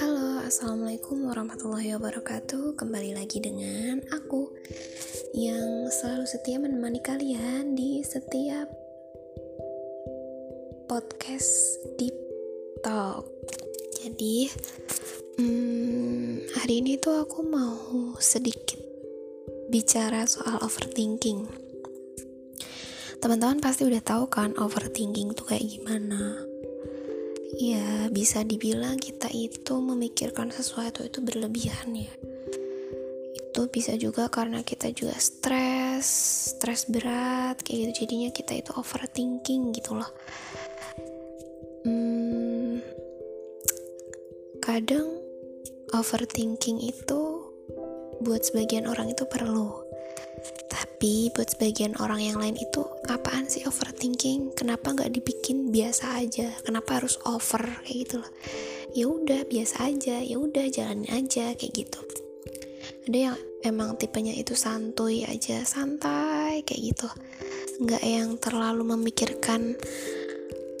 Halo, assalamualaikum warahmatullahi wabarakatuh. Kembali lagi dengan aku yang selalu setia menemani kalian di setiap podcast Deep Talk. Jadi, hmm, hari ini tuh aku mau sedikit bicara soal overthinking. Teman-teman pasti udah tahu kan overthinking tuh kayak gimana. Ya bisa dibilang kita itu memikirkan sesuatu itu berlebihan ya. Itu bisa juga karena kita juga stres stres berat kayak gitu. Jadinya kita itu overthinking gitu loh. Hmm, kadang overthinking itu buat sebagian orang itu perlu. Tapi buat sebagian orang yang lain itu sih overthinking? Kenapa nggak dibikin biasa aja? Kenapa harus over kayak gitu loh? Ya udah biasa aja, ya udah jalanin aja kayak gitu. Ada yang emang tipenya itu santuy aja, santai kayak gitu. Nggak yang terlalu memikirkan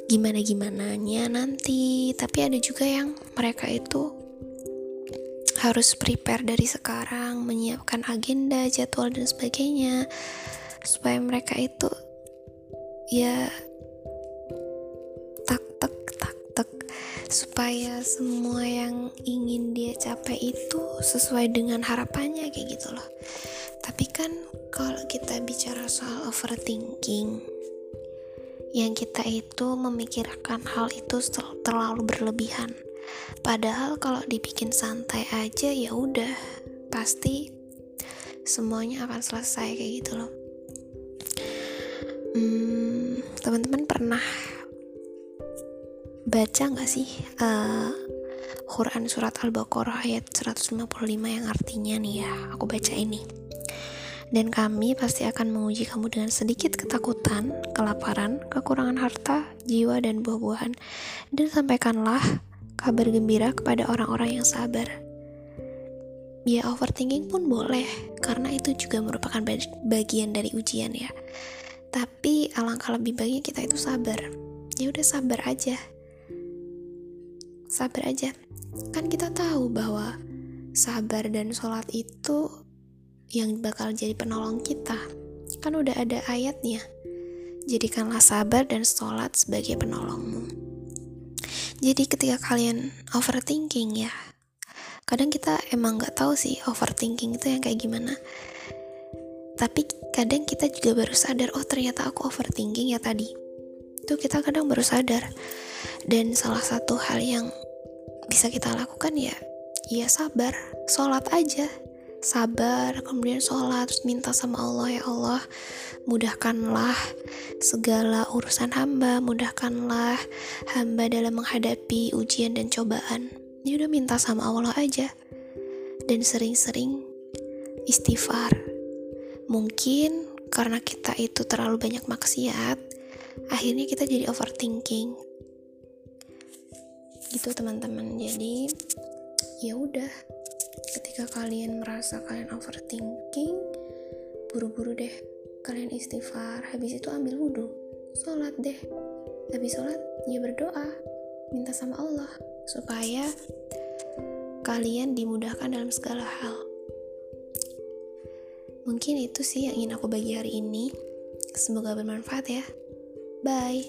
gimana gimananya nanti. Tapi ada juga yang mereka itu harus prepare dari sekarang, menyiapkan agenda, jadwal dan sebagainya supaya mereka itu ya tak tak tak tak supaya semua yang ingin dia capai itu sesuai dengan harapannya kayak gitu loh. Tapi kan kalau kita bicara soal overthinking yang kita itu memikirkan hal itu terlalu berlebihan Padahal kalau dibikin santai aja ya udah pasti semuanya akan selesai kayak gitu loh. Hmm, teman-teman pernah baca nggak sih uh, Quran surat Al-Baqarah ayat 155 yang artinya nih ya, aku baca ini. Dan kami pasti akan menguji kamu dengan sedikit ketakutan, kelaparan, kekurangan harta, jiwa, dan buah-buahan. Dan sampaikanlah kabar gembira kepada orang-orang yang sabar. Ya overthinking pun boleh, karena itu juga merupakan bagian dari ujian ya. Tapi alangkah lebih baiknya kita itu sabar. Ya udah sabar aja. Sabar aja. Kan kita tahu bahwa sabar dan sholat itu yang bakal jadi penolong kita. Kan udah ada ayatnya. Jadikanlah sabar dan sholat sebagai penolongmu. Jadi ketika kalian overthinking ya, kadang kita emang nggak tahu sih overthinking itu yang kayak gimana. Tapi kadang kita juga baru sadar, oh ternyata aku overthinking ya tadi. Itu kita kadang baru sadar. Dan salah satu hal yang bisa kita lakukan ya, ya sabar, sholat aja sabar, kemudian sholat, terus minta sama Allah ya Allah, mudahkanlah segala urusan hamba, mudahkanlah hamba dalam menghadapi ujian dan cobaan. Ini udah minta sama Allah aja. Dan sering-sering istighfar. Mungkin karena kita itu terlalu banyak maksiat, akhirnya kita jadi overthinking. Gitu teman-teman. Jadi ya udah. Ketika kalian merasa kalian overthinking buru-buru deh. Kalian istighfar. Habis itu ambil wudhu. Sholat deh. Habis sholat ya berdoa. Minta sama Allah supaya kalian dimudahkan dalam segala hal Mungkin itu sih yang ingin aku bagi hari ini. Semoga bermanfaat ya. Bye.